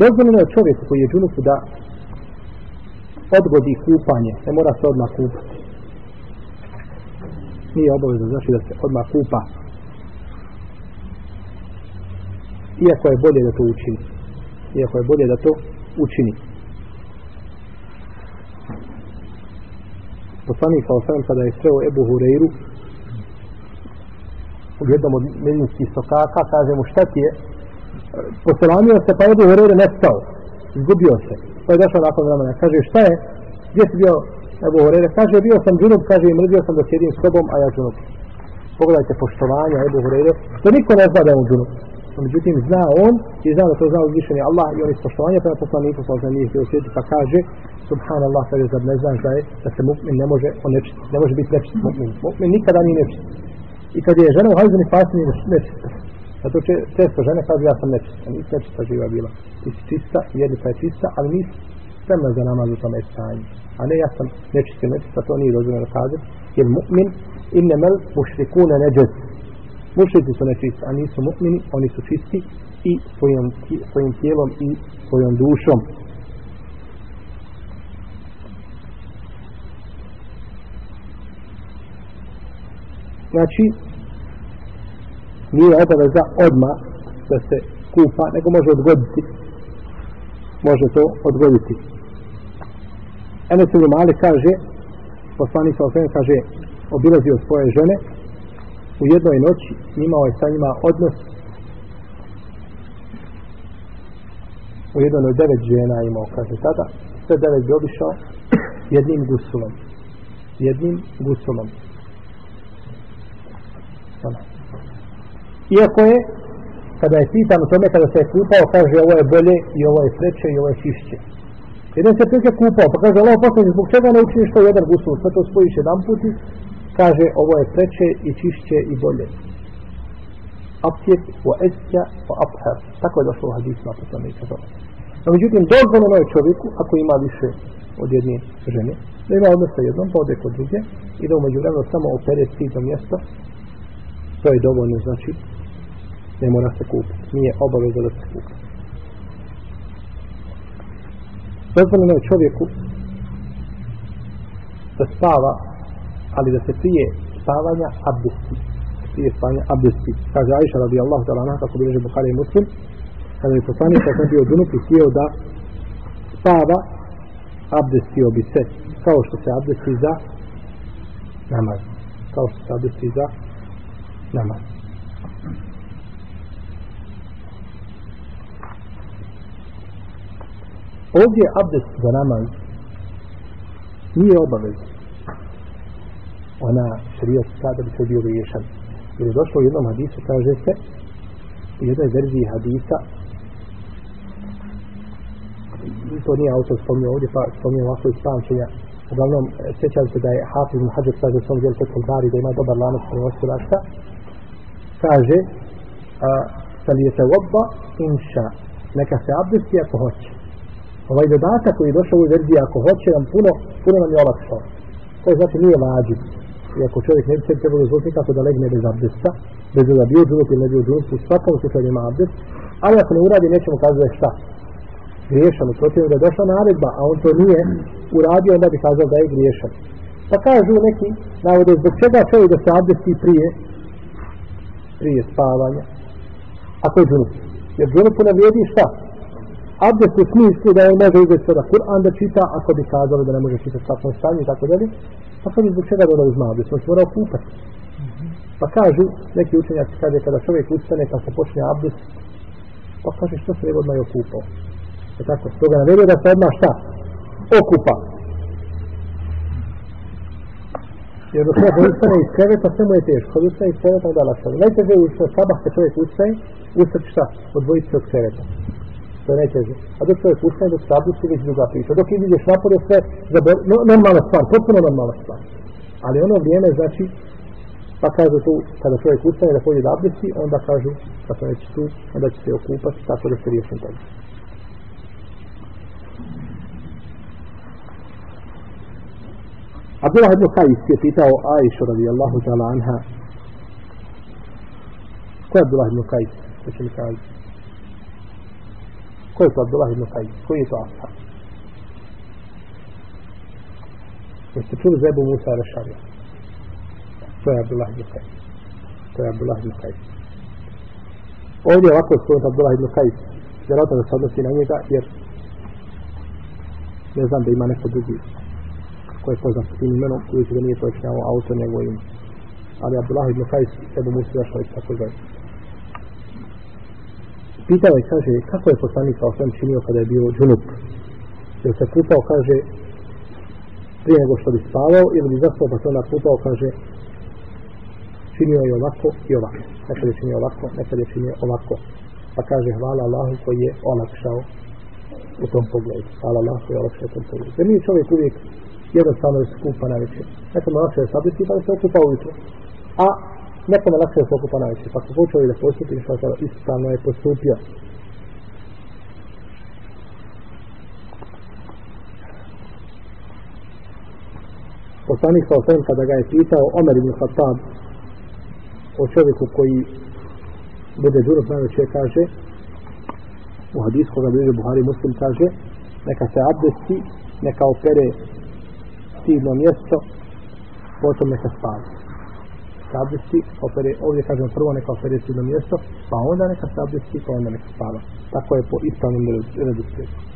dozvoljeno je čovjek koji je džunupu da odgodi kupanje, ne mora se odmah kupati. Nije obavezno znači da se odmah kupa. Iako je bolje da to učini. Iako je bolje da to učini. Poslanik sa osam kada je sreo Ebu Hureyru u jednom od medijskih sokaka, kaže mu šta ti je, poselamio se, pa je bio vrede nestao, izgubio se. Pa je došao nakon vremena, kaže, šta je? Gdje si bio? Evo vrede, kaže, bio sam džunup, kaže, i mrzio sam da sjedim s tobom, a ja džunup. Pogledajte poštovanje, Ebu Hureyre, što niko ne zna da je on džunup. Međutim, zna on i zna da to zna uzvišeni Allah i on iz poštovanja prema poslaniku, sa ozanih gdje osjeti, pa kaže, subhanallah, kaže, zar ne znaš da, je, da se mu'min ne može onečit, ne može biti nečit mu'min. Mu'min nikada nije nečit. I kad je žena u hajzu, ne pasni, nečit. Zato će često žene kaže ja sam nečista, nisam nečista živa bila. Ti si čista, jednica je čista, ali nisi spremna za namaz u tome stanju. A ne ja sam nečista, nečista, to nije dozirno da kaže. Jer mu'min in ne mel mušrikuna neđez. Mušrici su nečisti, a nisu mu'mini, oni su čisti i svojim, svojim tijelom i svojom dušom. Znači, nije obaveza odma da se kupa, nego može odgoditi. Može to odgoditi. Enes ibn Malik kaže, poslanik sa osvijem kaže, obilazio svoje žene, u jednoj noći imao je sa njima odnos u jednoj devet žena imao, kaže tada, sve devet bi obišao jednim gusulom. Jednim gusulom. Hvala. Ono. Iako je, kada je pitan o tome, kada se je kupao, kaže ovo je bolje i ovo je sreće i ovo je čišće. Jedan se prije kupao, pa kaže Allah poslije, zbog čega ne učiniš to jedan gusul, sve to spojiš jedan put, kaže ovo je sreće i čišće i bolje. Aptjet u esja u abher. Tako je došlo u hadisu na poslanika zove. No, međutim, dozvoljeno je čovjeku, ako ima više od jedne žene, da ima odnos sa jednom, pa ode kod druge, i da umeđu vremenu samo opere stidno mjesto, to je dovoljno, znači, ne mora se kupiti. Nije obaveza da se kupi. Dozvoljeno je čovjeku da spava, ali da se prije spavanja abdesti. Prije spavanja abdesti. Kaže Aisha radi Allah, da lana, kako bileže Bukhari i Muslim, kada je poslani, kada je bio dunup i sjeo da spava, abdestio bi se, kao što se abdesti za namaz. Kao što se abdesti za namaz. Ovdje abdest za namaz nije obavez. Ona šrijat kada bi se bio riješan. Jer je došlo u jednom hadisu, kaže se, u jednoj verziji hadisa, to nije autor spomnio ovdje, pa spomnio ovako iz pamćenja, uglavnom, e, sjećam se da je Hafiz Muhađer kaže svom djelce kolbari, da ima dobar lanac na ovosti rašta, kaže, a, sa li je se obba, inša, neka se abdesti ako hoće ovaj dodatak koji je došao u verziji, ako hoće nam puno, puno nam je olakšao. To je znači nije vađi. Iako čovjek ne bi se trebalo zvuk nikako da legne bez abdesta, bez da bio džunup ili ne bio džunup, u svakom slučaju ima abdest, ali ako ne uradi, nećemo kazati šta. Griješan, u protivu da je došla naredba, a on to nije uradio, onda bi kazao da je griješan. Pa kažu neki, navode, zbog čega čovjek da se abdesti prije, prije spavanja, ako je džunup. Jer džunupu ne vrijedi šta? abdest u smislu da on može uzeti sada Kur'an da čita, ako bi kazali da ne može čitati sa svojom stanju i tako dalje, pa sad zbog čega da ono uzma abdest, on će morao kupati. Pa kažu, neki učenjaci kada kada čovjek ustane, pa se počne abdest, pa kaže što se je odmah je okupao. E tako, s toga navedio da se odmah šta? Okupa. Jer dok čovjek ustane iz kreveta, sve mu je teško. Kad ustane iz kreveta, onda lakše. Najteže je u sabah kad čovjek ustane, ustati šta? Odvojiti se od kreveta to neće A dok čovjek ustane, dok sablju se već druga priča. Dok izvidješ napore sve, zabor... no, normalna stvar, potpuno normalna stvar. Ali ono vrijeme, znači, pa kaže tu, kada čovjek ustane da pođe da abdesti, onda kažu, kad se neće tu, onda će se okupati, tako da se riješim toga. Abdullah ibn Kajis je pitao Aishu radijallahu ta'ala anha Ko je Abdullah ibn Kajis? Ko će mi kajis? Ko je to Abdullah ibn Qajim? Koji je to Asha? Jeste čuli Zebu Musa Rešarija? To je Abdullah ibn Qajim. To je Abdullah ibn Qajim. Ovdje je ovako spomenut Abdullah ibn Qajim. Jer o tome se odnosi na njega, jer ne znam da ima neko drugi koji je poznat s tim imenom, koji se ga nije pojašnjavao auto njegovo ime. Ali Abdullah ibn Qajim, Zebu Musa Rešarija, tako zove. Pitao je, kaže, kako je poslanik sa osvijem činio kada je bio džunup? Je se kupao, kaže, prije nego što bi spavao, ili bi zaspao pa se onda kupao, kaže, činio je ovako i ovako. Nekad je činio ovako, nekad je činio ovako. Pa kaže, hvala Allahu koji je olakšao u tom pogledu. Hvala Allahu koji je olakšao u tom pogledu. Jer mi čovjek uvijek jednostavno je skupa na večer. Nekad mu olakšao je sabiti, pa je se okupao ujutro. A nekome lakše je svoku ponaviti. Pa ako počeo je da postupi, pa sada istano je postupio. Poslanik sa osem kada ga je pitao Omer ibn Khattab o čovjeku koji bude džurok najveće kaže u hadisku koga bliže Buhari muslim kaže neka se abdesti, neka opere stidno mjesto potom neka spavi se abdesti, opere, ovdje kažem prvo neka opere sudno mjesto, pa onda neka se abdesti, pa onda neka spava. Tako je po ispravnom redu, redu, redu.